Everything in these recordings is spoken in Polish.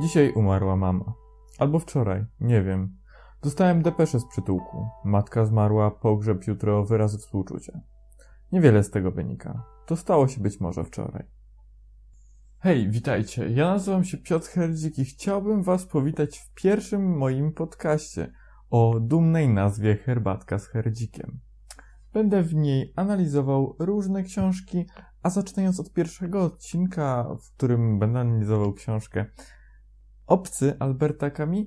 Dzisiaj umarła mama. Albo wczoraj, nie wiem. Dostałem depeszę z przytułku. Matka zmarła, pogrzeb jutro, wyrazy współczucia. Niewiele z tego wynika. To stało się być może wczoraj. Hej, witajcie. Ja nazywam się Piotr Herdzik i chciałbym Was powitać w pierwszym moim podcaście o dumnej nazwie Herbatka z Herdzikiem. Będę w niej analizował różne książki, a zaczynając od pierwszego odcinka, w którym będę analizował książkę Obcy Alberta Camus,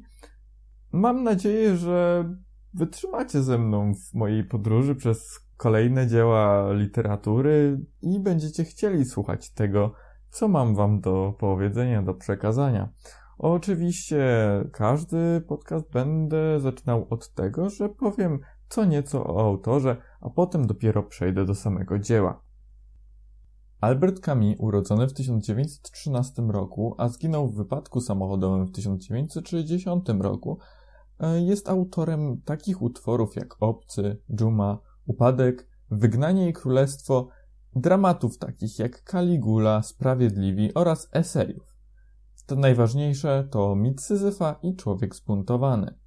mam nadzieję, że wytrzymacie ze mną w mojej podróży przez kolejne dzieła literatury i będziecie chcieli słuchać tego, co mam wam do powiedzenia, do przekazania. Oczywiście każdy podcast będę zaczynał od tego, że powiem co nieco o autorze, a potem dopiero przejdę do samego dzieła. Albert Camus, urodzony w 1913 roku, a zginął w wypadku samochodowym w 1960 roku, e, jest autorem takich utworów jak Obcy, Dżuma, Upadek, Wygnanie i Królestwo, dramatów takich jak Caligula, Sprawiedliwi oraz esejów. Te najważniejsze to Mit Syzyfa i Człowiek Spuntowany.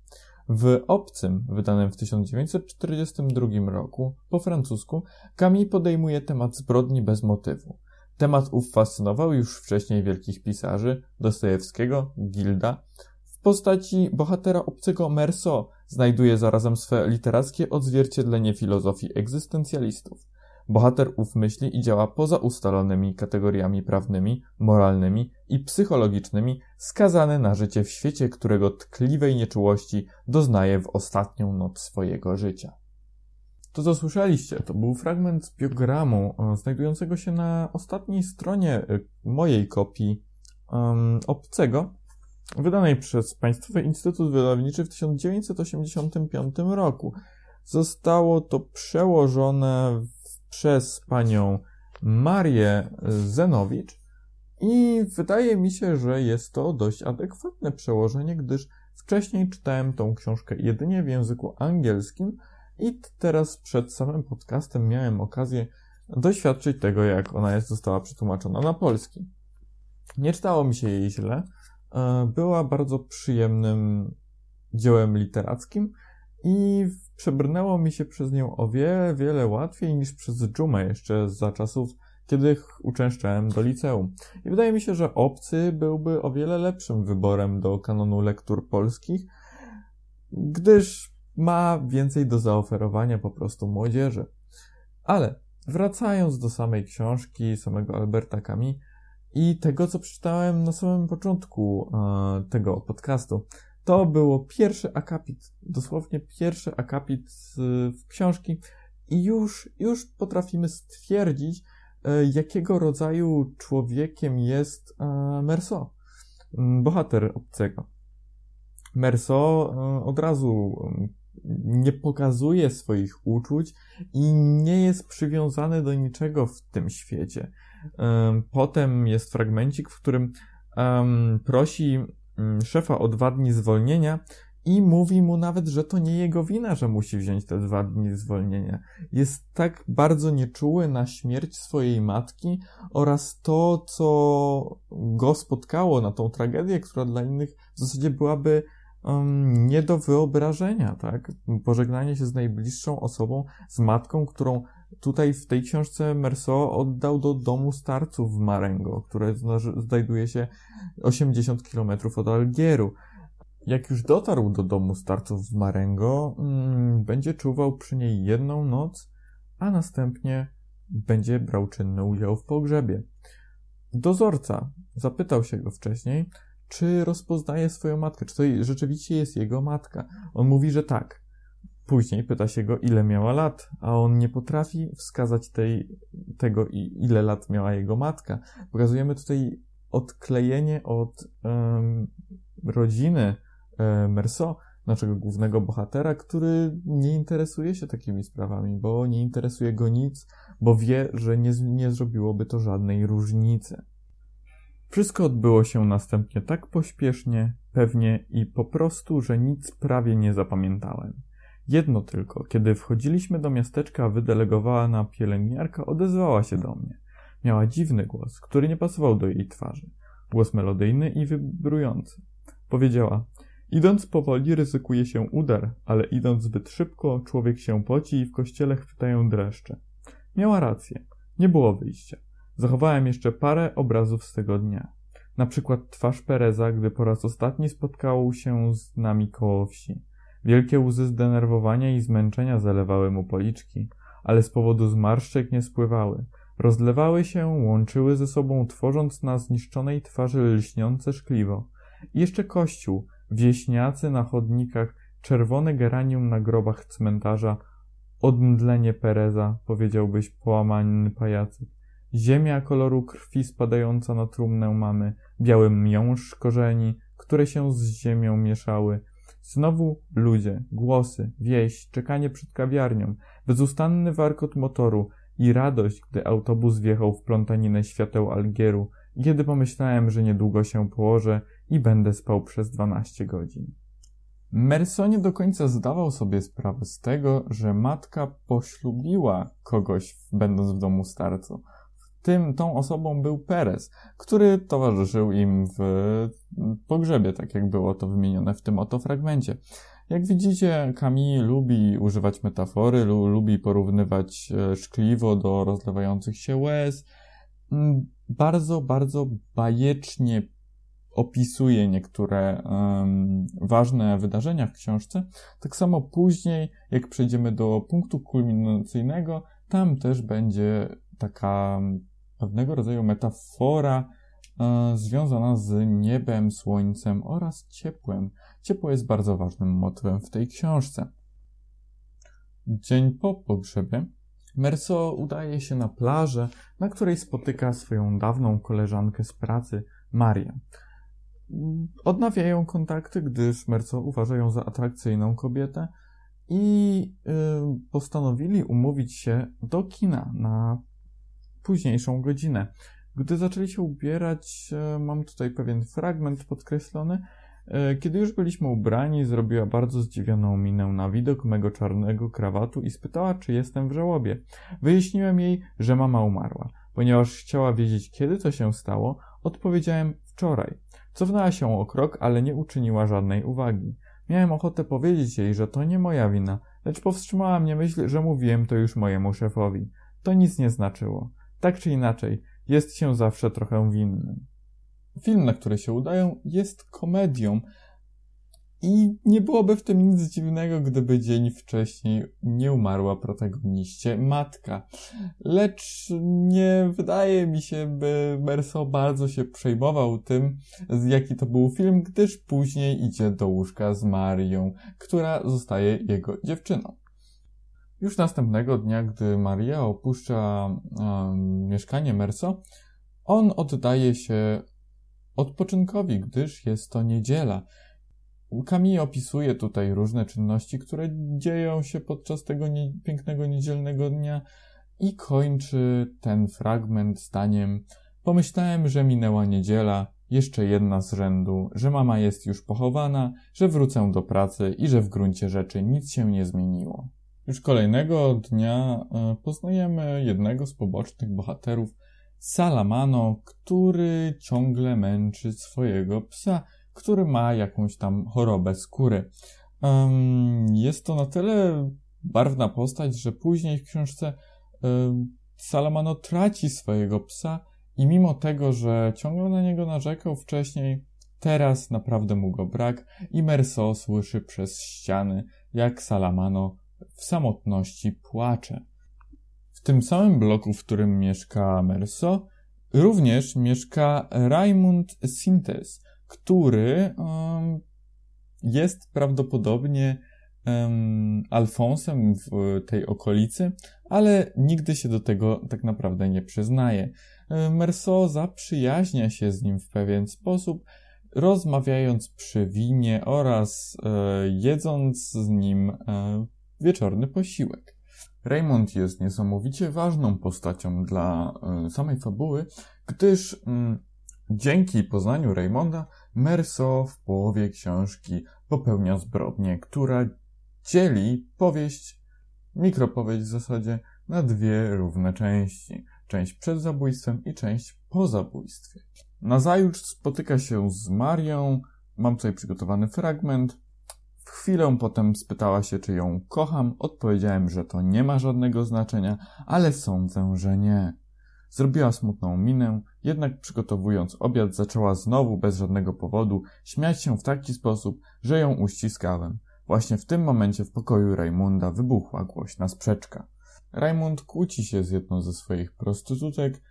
W Obcym, wydanym w 1942 roku, po francusku, Camus podejmuje temat zbrodni bez motywu. Temat ów fascynował już wcześniej wielkich pisarzy, Dostojewskiego, Gilda. W postaci bohatera obcego Merceau znajduje zarazem swe literackie odzwierciedlenie filozofii egzystencjalistów. Bohater ów myśli i działa poza ustalonymi kategoriami prawnymi, moralnymi i psychologicznymi, skazany na życie w świecie, którego tkliwej nieczułości doznaje w ostatnią noc swojego życia. To, co słyszeliście, to był fragment z biogramu e, znajdującego się na ostatniej stronie e, mojej kopii um, Obcego, wydanej przez Państwowy Instytut Wydawniczy w 1985 roku. Zostało to przełożone przez panią Marię Zenowicz i wydaje mi się, że jest to dość adekwatne przełożenie, gdyż wcześniej czytałem tą książkę jedynie w języku angielskim i teraz przed samym podcastem miałem okazję doświadczyć tego, jak ona jest została przetłumaczona na polski. Nie czytało mi się jej źle. E, była bardzo przyjemnym dziełem literackim i przebrnęło mi się przez nią o wiele, wiele łatwiej niż przez dżumę jeszcze za czasów, kiedy uczęszczałem do liceum. I wydaje mi się, że Obcy byłby o wiele lepszym wyborem do kanonu lektur polskich, gdyż ma więcej do zaoferowania po prostu młodzieży. Ale wracając do samej książki, samego Alberta Camus i tego, co przeczytałem na samym początku e, tego podcastu, to było pierwszy akapit, dosłownie pierwszy akapit w książki i już, już potrafimy stwierdzić, e, jakiego rodzaju człowiekiem jest e, Merceau, bohater obcego. Merceau e, od razu nie pokazuje swoich uczuć i nie jest przywiązany do niczego w tym świecie. Potem jest fragmencik, w którym prosi szefa o dwa dni zwolnienia i mówi mu nawet, że to nie jego wina, że musi wziąć te dwa dni zwolnienia. Jest tak bardzo nieczuły na śmierć swojej matki oraz to, co go spotkało na tą tragedię, która dla innych w zasadzie byłaby um, nie do wyobrażenia, tak? Pożegnanie się z najbliższą osobą, z matką, którą Tutaj w tej książce Merceau oddał do domu starców w Marengo, które znajduje się 80 km od Algieru. Jak już dotarł do domu starców w Marengo, mm, będzie czuwał przy niej jedną noc, a następnie będzie brał czynny udział w pogrzebie. Dozorca zapytał się go wcześniej, czy rozpoznaje swoją matkę, czy to rzeczywiście jest jego matka. On mówi, że tak. Później pyta się go, ile miała lat, a on nie potrafi wskazać tej, tego, ile lat miała jego matka. Pokazujemy tutaj odklejenie od um, rodziny um, naszego głównego bohatera, który nie interesuje się takimi sprawami, bo nie interesuje go nic, bo wie, że nie, nie zrobiłoby to żadnej różnicy. Wszystko odbyło się następnie tak pośpiesznie, pewnie i po prostu, że nic prawie nie zapamiętałem. Jedno tylko, kiedy wchodziliśmy do miasteczka, wydelegowana pielęgniarka odezwała się do mnie. Miała dziwny głos, który nie pasował do jej twarzy. Głos melodyjny i wybrujący. Powiedziała, idąc powoli ryzykuje się udar, ale idąc zbyt szybko człowiek się poci i w kościele chwytają dreszcze. Miała rację. Nie było wyjścia. Zachowałem jeszcze parę obrazów z tego dnia. Na przykład twarz Pereza, gdy po raz ostatni spotkał się z nami koło wsi. Wielkie łzy zdenerwowania i zmęczenia zalewały mu policzki, ale z powodu zmarszczek nie spływały. Rozlewały się, łączyły ze sobą, tworząc na zniszczonej twarzy lśniące szkliwo. I jeszcze kościół, wieśniacy na chodnikach, czerwone geranium na grobach cmentarza, odmdlenie Pereza, powiedziałbyś połamany pajacyk. Ziemia koloru krwi spadająca na trumnę mamy, biały miąższ korzeni, które się z ziemią mieszały. Znowu ludzie, głosy, wieś, czekanie przed kawiarnią, bezustanny warkot motoru i radość, gdy autobus wjechał w plątaninę świateł Algieru kiedy pomyślałem, że niedługo się położę i będę spał przez 12 godzin. Merso nie do końca zdawał sobie sprawę z tego, że matka poślubiła kogoś, będąc w domu starcu tym, tą osobą był Perez, który towarzyszył im w pogrzebie, tak jak było to wymienione w tym oto fragmencie. Jak widzicie, Camille lubi używać metafory, lubi porównywać e, szkliwo do rozlewających się łez. Mm, bardzo, bardzo bajecznie opisuje niektóre um, ważne wydarzenia w książce. Tak samo później, jak przejdziemy do punktu kulminacyjnego, tam też będzie taka pewnego rodzaju metafora e, związana z niebem, słońcem oraz ciepłem. Ciepło jest bardzo ważnym motywem w tej książce. Dzień po pogrzebie Merso udaje się na plażę, na której spotyka swoją dawną koleżankę z pracy, Marię. Odnawiają kontakty, gdyż Merso uważa ją za atrakcyjną kobietę i y, postanowili umówić się do kina na późniejszą godzinę. Gdy zaczęli się ubierać, e, mam tutaj pewien fragment podkreślony. E, kiedy już byliśmy ubrani, zrobiła bardzo zdziwioną minę na widok mego czarnego krawatu i spytała, czy jestem w żałobie. Wyjaśniłem jej, że mama umarła. Ponieważ chciała wiedzieć, kiedy to się stało, odpowiedziałem wczoraj. Cofnęła się o krok, ale nie uczyniła żadnej uwagi. Miałem ochotę powiedzieć jej, że to nie moja wina, lecz powstrzymała mnie myśl, że mówiłem to już mojemu szefowi. To nic nie znaczyło. Tak czy inaczej, jest się zawsze trochę winnym. Film, na który się udają, jest komedią. I nie byłoby w tym nic dziwnego, gdyby dzień wcześniej nie umarła protagoniście matka. Lecz nie wydaje mi się, by Merso bardzo się przejmował tym, jaki to był film, gdyż później idzie do łóżka z Marią, która zostaje jego dziewczyną. Już następnego dnia, gdy Maria opuszcza mieszkanie Merso, on oddaje się odpoczynkowi, gdyż jest to niedziela. Camille opisuje tutaj różne czynności, które dzieją się podczas tego nie, pięknego niedzielnego dnia i kończy ten fragment zdaniem Pomyślałem, że minęła niedziela, jeszcze jedna z rzędu, że mama jest już pochowana, że wrócę do pracy i że w gruncie rzeczy nic się nie zmieniło. Już kolejnego dnia e, poznajemy jednego z pobocznych bohaterów, Salamano, który ciągle męczy swojego psa, który ma jakąś tam chorobę skóry. Jest to na tyle barwna postać, że później w książce e, Salamano traci swojego psa i mimo tego, że ciągle na niego narzekał wcześniej, teraz naprawdę mu go brak i Merso słyszy przez ściany, jak Salamano w samotności płacze. W tym samym bloku, w którym mieszka Merso, również mieszka Raimund Sintes, który um, jest prawdopodobnie um, Alfonsem w tej okolicy, ale nigdy się do tego tak naprawdę nie przyznaje. Merso zaprzyjaźnia się z nim w pewien sposób, rozmawiając przy winie oraz e, jedząc z nim e, wieczorny posiłek. Raymond jest niesamowicie ważną postacią dla y, samej fabuły, gdyż y, dzięki poznaniu Raymonda Merso w połowie książki popełnia zbrodnię, która dzieli powieść, mikropowieść w zasadzie, na dwie równe części. Część przed zabójstwem i część po zabójstwie. Nazajutrz spotyka się z Marią, mam tutaj przygotowany fragment. W chwilę potem spytała się, czy ją kocham. Odpowiedziałem, że to nie ma żadnego znaczenia, ale sądzę, że nie. Zrobiła smutną minę, jednak przygotowując obiad zaczęła znowu bez żadnego powodu śmiać się w taki sposób, że ją uściskałem. Właśnie w tym momencie w pokoju Rajmunda wybuchła głośna sprzeczka. Rajmund kłóci się z jedną ze swoich prostytutek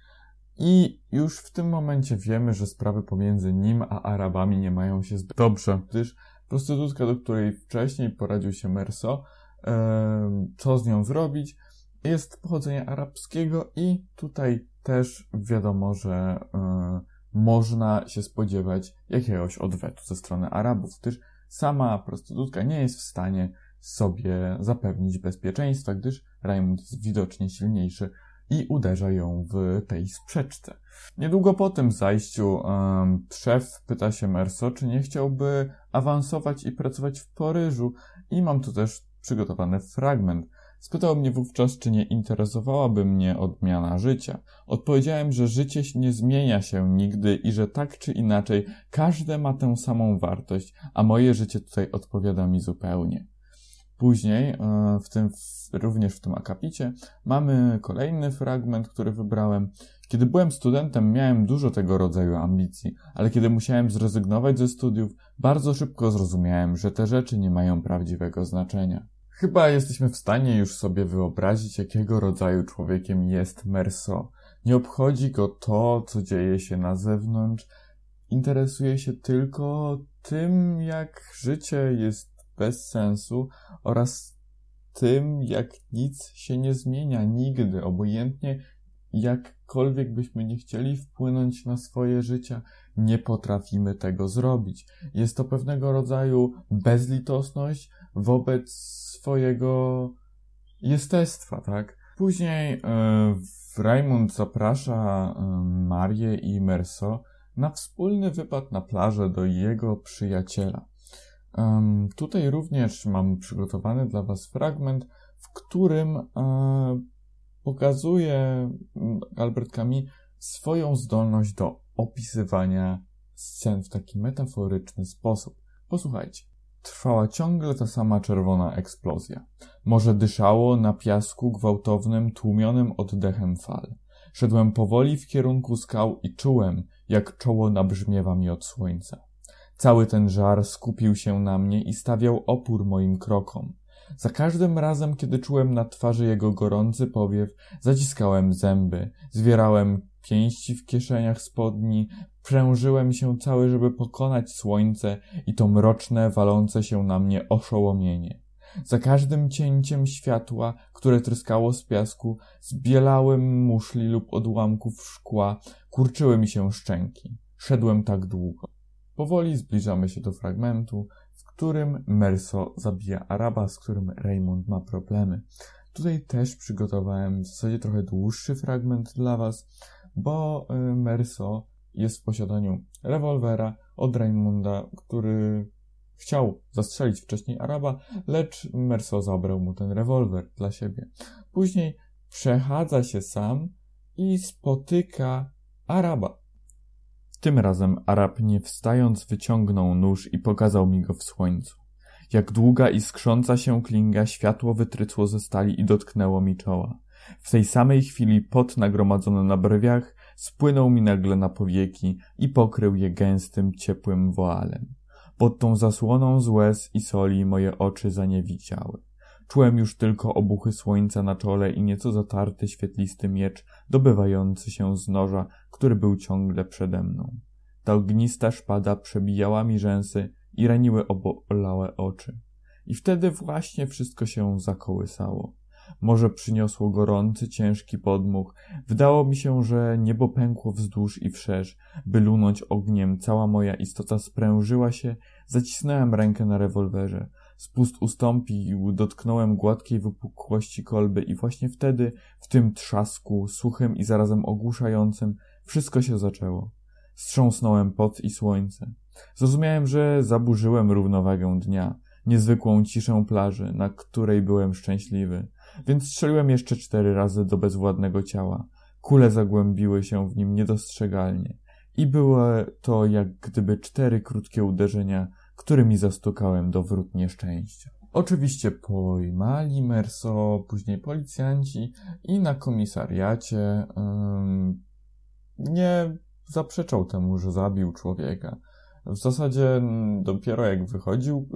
i już w tym momencie wiemy, że sprawy pomiędzy nim a Arabami nie mają się zbyt dobrze, gdyż prostytutka, do której wcześniej poradził się Merso, co z nią zrobić, jest pochodzenia arabskiego i tutaj też wiadomo, że można się spodziewać jakiegoś odwetu ze strony Arabów, gdyż sama prostytutka nie jest w stanie sobie zapewnić bezpieczeństwa, gdyż Raymond jest widocznie silniejszy i uderza ją w tej sprzeczce. Niedługo po tym zajściu um, szef pyta się Merso, czy nie chciałby awansować i pracować w Paryżu i mam tu też przygotowany fragment. Spytał mnie wówczas, czy nie interesowałaby mnie odmiana życia. Odpowiedziałem, że życie nie zmienia się nigdy i że tak czy inaczej każde ma tę samą wartość, a moje życie tutaj odpowiada mi zupełnie. Później, e, w tym, również w tym akapicie, mamy kolejny fragment, który wybrałem. Kiedy byłem studentem, miałem dużo tego rodzaju ambicji, ale kiedy musiałem zrezygnować ze studiów, bardzo szybko zrozumiałem, że te rzeczy nie mają prawdziwego znaczenia. Chyba jesteśmy w stanie już sobie wyobrazić, jakiego rodzaju człowiekiem jest Merso. Nie obchodzi go to, co dzieje się na zewnątrz, interesuje się tylko tym, jak życie jest bez sensu oraz tym, jak nic się nie zmienia nigdy, obojętnie jakkolwiek byśmy nie chcieli wpłynąć na swoje życie, nie potrafimy tego zrobić. Jest to pewnego rodzaju bezlitosność wobec swojego jestestwa, tak? Później e, Raymond zaprasza e, Marię i Merso na wspólny wypad na plażę do jego przyjaciela. Tutaj również mam przygotowany dla Was fragment, w którym e, pokazuje Albert Camus swoją zdolność do opisywania scen w taki metaforyczny sposób. Posłuchajcie. Trwała ciągle ta sama czerwona eksplozja. Morze dyszało na piasku gwałtownym, tłumionym oddechem fal. Szedłem powoli w kierunku skał i czułem, jak czoło nabrzmiewa mi od słońca. Cały ten żar skupił się na mnie i stawiał opór moim krokom. Za każdym razem, kiedy czułem na twarzy jego gorący powiew, zaciskałem zęby, zwierałem pięści w kieszeniach spodni, prężyłem się cały, żeby pokonać słońce i to mroczne, walące się na mnie oszołomienie. Za każdym cięciem światła, które tryskało z piasku, zbielałem muszli lub odłamków szkła, kurczyły mi się szczęki. Szedłem tak długo. Powoli zbliżamy się do fragmentu, w którym Merso zabija Araba, z którym Raymond ma problemy. Tutaj też przygotowałem w zasadzie trochę dłuższy fragment dla Was, bo y, Merso jest w posiadaniu rewolwera od Raymonda, który chciał zastrzelić wcześniej Araba, lecz Merso zabrał mu ten rewolwer dla siebie. Później przechadza się sam i spotyka Araba. Tym razem Arab nie wstając wyciągnął nóż i pokazał mi go w słońcu. Jak długa i skrząca się klinga światło wytrycło ze stali i dotknęło mi czoła. W tej samej chwili pot nagromadzony na brwiach spłynął mi nagle na powieki i pokrył je gęstym, ciepłym woalem. Pod tą zasłoną z łez i soli moje oczy zaniewidziały. Czułem już tylko obuchy słońca na czole i nieco zatarty świetlisty miecz dobywający się z noża, który był ciągle przede mną. Ta ognista szpada przebijała mi rzęsy i raniły obolałe oczy. I wtedy właśnie wszystko się zakołysało. Morze przyniosło gorący, ciężki podmuch. Wydało mi się, że niebo pękło wzdłuż i wszerz. By lunąć ogniem, cała moja istota sprężyła się, zacisnąłem rękę na rewolwerze. Spust ustąpił, dotknąłem gładkiej wypukłości kolby i właśnie wtedy, w tym trzasku, suchym i zarazem ogłuszającym, wszystko się zaczęło. Strząsnąłem pot i słońce. Zrozumiałem, że zaburzyłem równowagę dnia, niezwykłą ciszę plaży, na której byłem szczęśliwy, więc strzeliłem jeszcze cztery razy do bezwładnego ciała. Kule zagłębiły się w nim niedostrzegalnie. i były to jak gdyby cztery krótkie uderzenia, którymi zastukałem do wrót nieszczęścia. Oczywiście pojmali Merso, później policjanci i na komisariacie nie zaprzeczał temu, że zabił człowieka. W zasadzie dopiero jak wychodził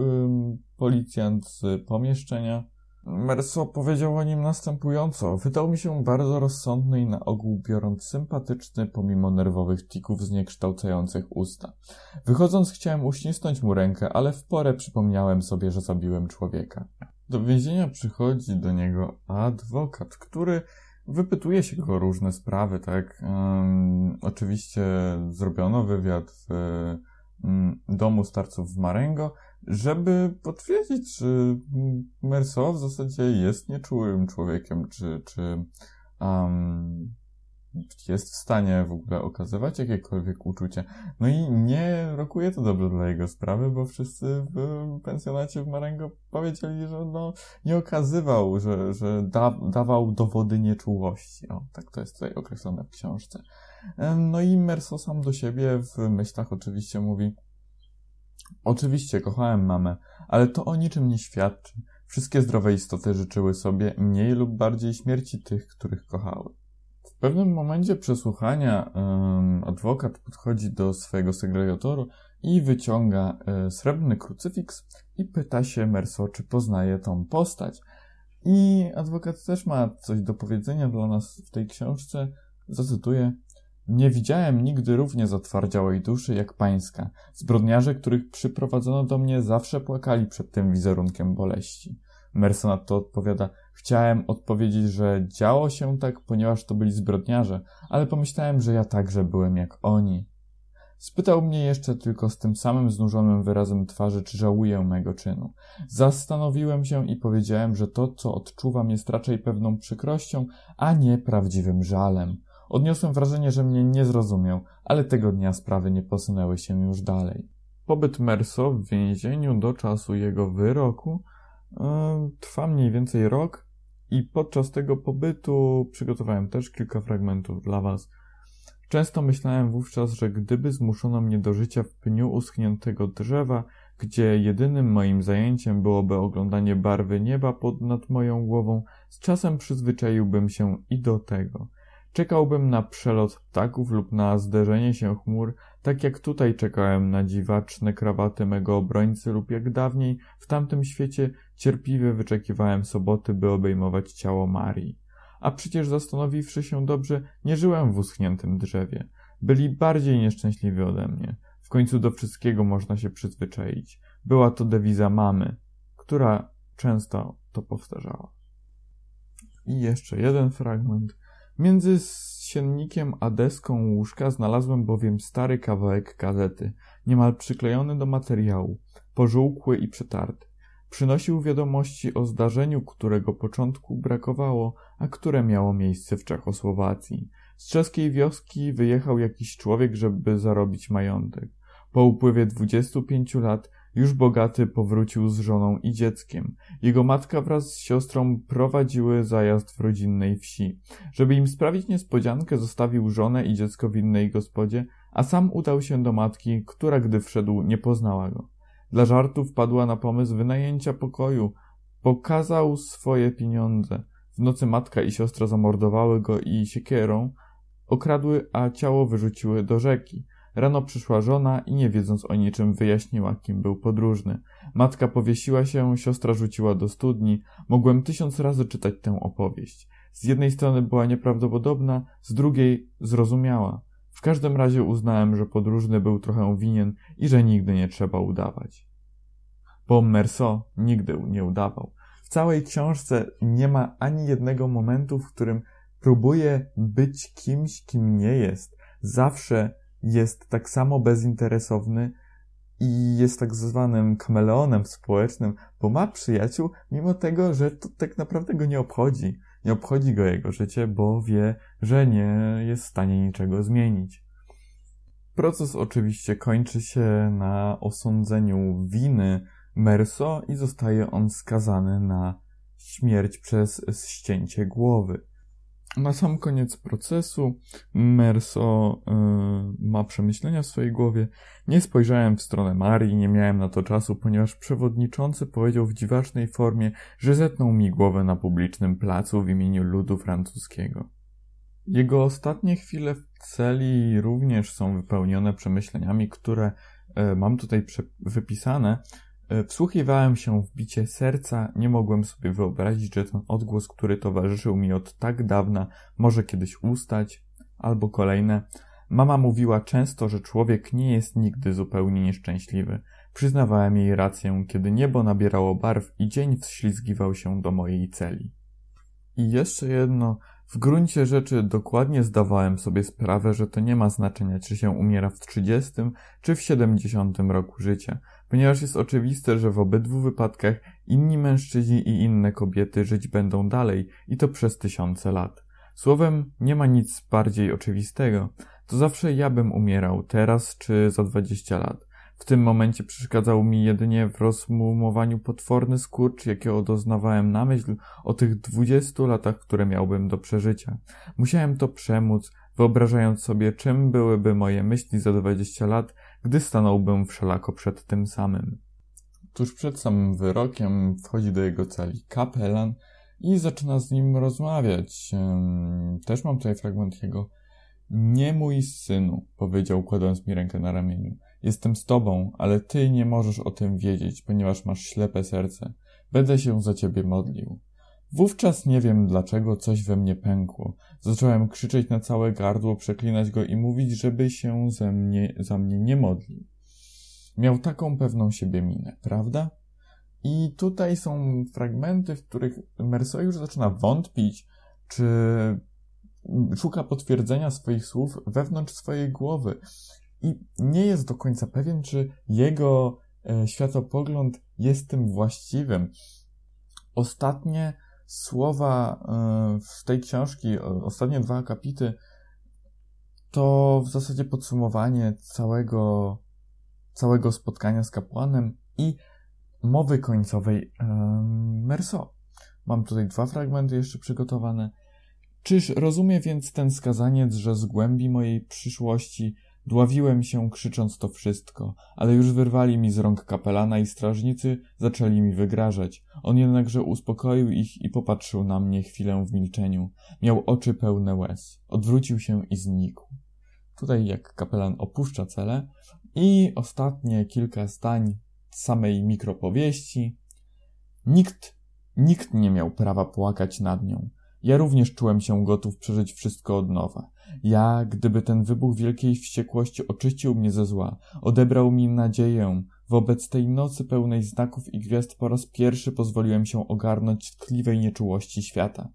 policjant z pomieszczenia, Merso powiedział o nim następująco. Wydał mi się bardzo rozsądny i na ogół biorąc sympatyczny, pomimo nerwowych tików zniekształcających usta. Wychodząc chciałem uścisnąć mu rękę, ale w porę przypomniałem sobie, że zabiłem człowieka. Do więzienia przychodzi do niego adwokat, który wypytuje się go o różne sprawy, tak? Um, oczywiście zrobiono wywiad w um, domu starców w Marengo, żeby potwierdzić, czy Merso w zasadzie jest nieczułym człowiekiem, czy, czy um, jest w stanie w ogóle okazywać jakiekolwiek uczucie. No i nie rokuje to dobrze dla jego sprawy, bo wszyscy w pensjonacie w Marengo powiedzieli, że no, nie okazywał, że, że da, dawał dowody nieczułości. O, tak to jest tutaj określone w książce. No i Merso sam do siebie w myślach oczywiście mówi, Oczywiście kochałem mamę, ale to o niczym nie świadczy. Wszystkie zdrowe istoty życzyły sobie mniej lub bardziej śmierci tych, których kochały. W pewnym momencie przesłuchania um, adwokat podchodzi do swojego segregatoru i wyciąga e, srebrny krucyfiks i pyta się Merso, czy poznaje tą postać. I adwokat też ma coś do powiedzenia dla nas w tej książce. Zacytuję. Nie widziałem nigdy równie zatwardziałej duszy jak pańska. Zbrodniarze, których przyprowadzono do mnie, zawsze płakali przed tym wizerunkiem boleści. Merson to odpowiada, chciałem odpowiedzieć, że działo się tak, ponieważ to byli zbrodniarze, ale pomyślałem, że ja także byłem jak oni. Spytał mnie jeszcze tylko z tym samym znużonym wyrazem twarzy, czy żałuję mego czynu. Zastanowiłem się i powiedziałem, że to, co odczuwam, jest raczej pewną przykrością, a nie prawdziwym żalem. Odniosłem wrażenie, że mnie nie zrozumiał, ale tego dnia sprawy nie posunęły się już dalej. Pobyt Merso w więzieniu do czasu jego wyroku yy, trwa mniej więcej rok i podczas tego pobytu przygotowałem też kilka fragmentów dla Was. Często myślałem wówczas, że gdyby zmuszono mnie do życia w pniu uschniętego drzewa, gdzie jedynym moim zajęciem byłoby oglądanie barwy nieba pod nad moją głową, z czasem przyzwyczaiłbym się i do tego – Czekałbym na przelot ptaków lub na zderzenie się chmur, tak jak tutaj czekałem na dziwaczne krawaty mego obrońcy lub jak dawniej w tamtym świecie cierpliwie wyczekiwałem soboty, by obejmować ciało Marii. A przecież zastanowiwszy się dobrze, nie żyłem w uschniętym drzewie. Byli bardziej nieszczęśliwi ode mnie. W końcu do wszystkiego można się przyzwyczaić. Była to dewiza mamy, która często to powtarzała. I jeszcze jeden fragment. Między siennikiem a deską łóżka znalazłem bowiem stary kawałek gazety, niemal przyklejony do materiału, pożółkły i przetarty. Przynosił wiadomości o zdarzeniu, którego początku brakowało, a które miało miejsce w Czechosłowacji. Z czeskiej wioski wyjechał jakiś człowiek, żeby zarobić majątek. Po upływie 25 lat już bogaty powrócił z żoną i dzieckiem. Jego matka wraz z siostrą prowadziły zajazd w rodzinnej wsi. Żeby im sprawić niespodziankę, zostawił żonę i dziecko w innej gospodzie, a sam udał się do matki, która gdy wszedł nie poznała go. Dla żartu wpadła na pomysł wynajęcia pokoju. Pokazał swoje pieniądze. W nocy matka i siostra zamordowały go i siekierą okradły, a ciało wyrzuciły do rzeki. Rano przyszła żona i nie wiedząc o niczym wyjaśniła, kim był podróżny. Matka powiesiła się, siostra rzuciła do studni. Mogłem tysiąc razy czytać tę opowieść. Z jednej strony była nieprawdopodobna, z drugiej zrozumiała. W każdym razie uznałem, że podróżny był trochę winien i że nigdy nie trzeba udawać. Bo Merceau nigdy nie udawał. W całej książce nie ma ani jednego momentu, w którym próbuje być kimś, kim nie jest. Zawsze jest tak samo bezinteresowny i jest tak zwanym kameleonem społecznym, bo ma przyjaciół, mimo tego, że to tak naprawdę go nie obchodzi. Nie obchodzi go jego życie, bo wie, że nie jest w stanie niczego zmienić. Proces oczywiście kończy się na osądzeniu winy Merso i zostaje on skazany na śmierć przez ścięcie głowy. Na sam koniec procesu Merso yy, ma przemyślenia w swojej głowie. Nie spojrzałem w stronę Marii, nie miałem na to czasu, ponieważ przewodniczący powiedział w dziwacznej formie, że zetnął mi głowę na publicznym placu w imieniu ludu francuskiego. Jego ostatnie chwile w celi również są wypełnione przemyśleniami, które yy, mam tutaj wypisane, wsłuchiwałem się w bicie serca, nie mogłem sobie wyobrazić, że ten odgłos, który towarzyszył mi od tak dawna, może kiedyś ustać, albo kolejne. Mama mówiła często, że człowiek nie jest nigdy zupełnie nieszczęśliwy. Przyznawałem jej rację, kiedy niebo nabierało barw i dzień wślizgiwał się do mojej celi. I jeszcze jedno, w gruncie rzeczy dokładnie zdawałem sobie sprawę, że to nie ma znaczenia, czy się umiera w 30 czy w 70 roku życia, ponieważ jest oczywiste, że w obydwu wypadkach inni mężczyźni i inne kobiety żyć będą dalej i to przez tysiące lat. Słowem, nie ma nic bardziej oczywistego. To zawsze ja bym umierał, teraz czy za 20 lat. W tym momencie przeszkadzał mi jedynie w rozmumowaniu potworny skurcz, jakiego doznawałem na myśl o tych dwudziestu latach, które miałbym do przeżycia. Musiałem to przemóc, wyobrażając sobie, czym byłyby moje myśli za dwadzieścia lat, gdy stanąłbym wszelako przed tym samym. Tuż przed samym wyrokiem wchodzi do jego celi kapelan i zaczyna z nim rozmawiać. Też mam tutaj fragment jego. Nie mój synu, powiedział, kładąc mi rękę na ramieniu. Jestem z tobą, ale ty nie możesz o tym wiedzieć, ponieważ masz ślepe serce. Będę się za ciebie modlił. Wówczas nie wiem dlaczego coś we mnie pękło. Zacząłem krzyczeć na całe gardło, przeklinać go i mówić, żeby się ze mnie, za mnie nie modlił. Miał taką pewną siebie minę, prawda? I tutaj są fragmenty, w których Merceau już zaczyna wątpić, czy szuka potwierdzenia swoich słów wewnątrz swojej głowy i nie jest do końca pewien, czy jego e, światopogląd jest tym właściwym. Ostatnie słowa e, z tej książki, ostatnie dwa akapity, to w zasadzie podsumowanie całego, całego spotkania z kapłanem i mowy końcowej e, Merso. Mam tutaj dwa fragmenty jeszcze przygotowane. Czyż rozumie więc ten skazaniec, że z głębi mojej przyszłości Dławiłem się, krzycząc to wszystko, ale już wyrwali mi z rąk kapelana i strażnicy zaczęli mi wygrażać. On jednakże uspokoił ich i popatrzył na mnie chwilę w milczeniu. Miał oczy pełne łez. Odwrócił się i znikł. Tutaj jak kapelan opuszcza celę i ostatnie kilka zdań samej mikropowieści. Nikt, nikt nie miał prawa płakać nad nią. Ja również czułem się gotów przeżyć wszystko od nowa. Ja, gdyby ten wybuch wielkiej wściekłości oczyścił mnie ze zła, odebrał mi nadzieję, wobec tej nocy pełnej znaków i gwiazd po raz pierwszy pozwoliłem się ogarnąć tkliwej nieczułości świata.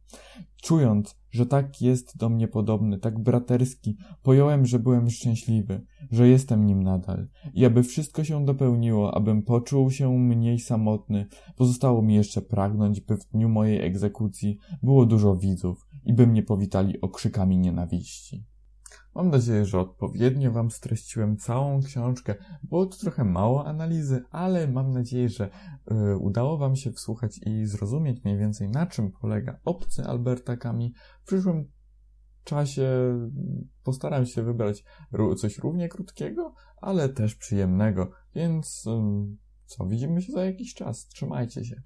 Czując, że tak jest do mnie podobny, tak braterski, pojąłem, że byłem szczęśliwy, że jestem nim nadal. I aby wszystko się dopełniło, abym poczuł się mniej samotny, pozostało mi jeszcze pragnąć, by w dniu mojej egzekucji było dużo widzów i by mnie powitali okrzykami nienawiści. Mam nadzieję, że odpowiednio Wam streściłem całą książkę. Było to trochę mało analizy, ale mam nadzieję, że y, udało Wam się wsłuchać i zrozumieć mniej więcej na czym polega obcy Alberta Kami. W przyszłym czasie postaram się wybrać coś równie krótkiego, ale też przyjemnego. Więc y, co, widzimy się za jakiś czas. Trzymajcie się.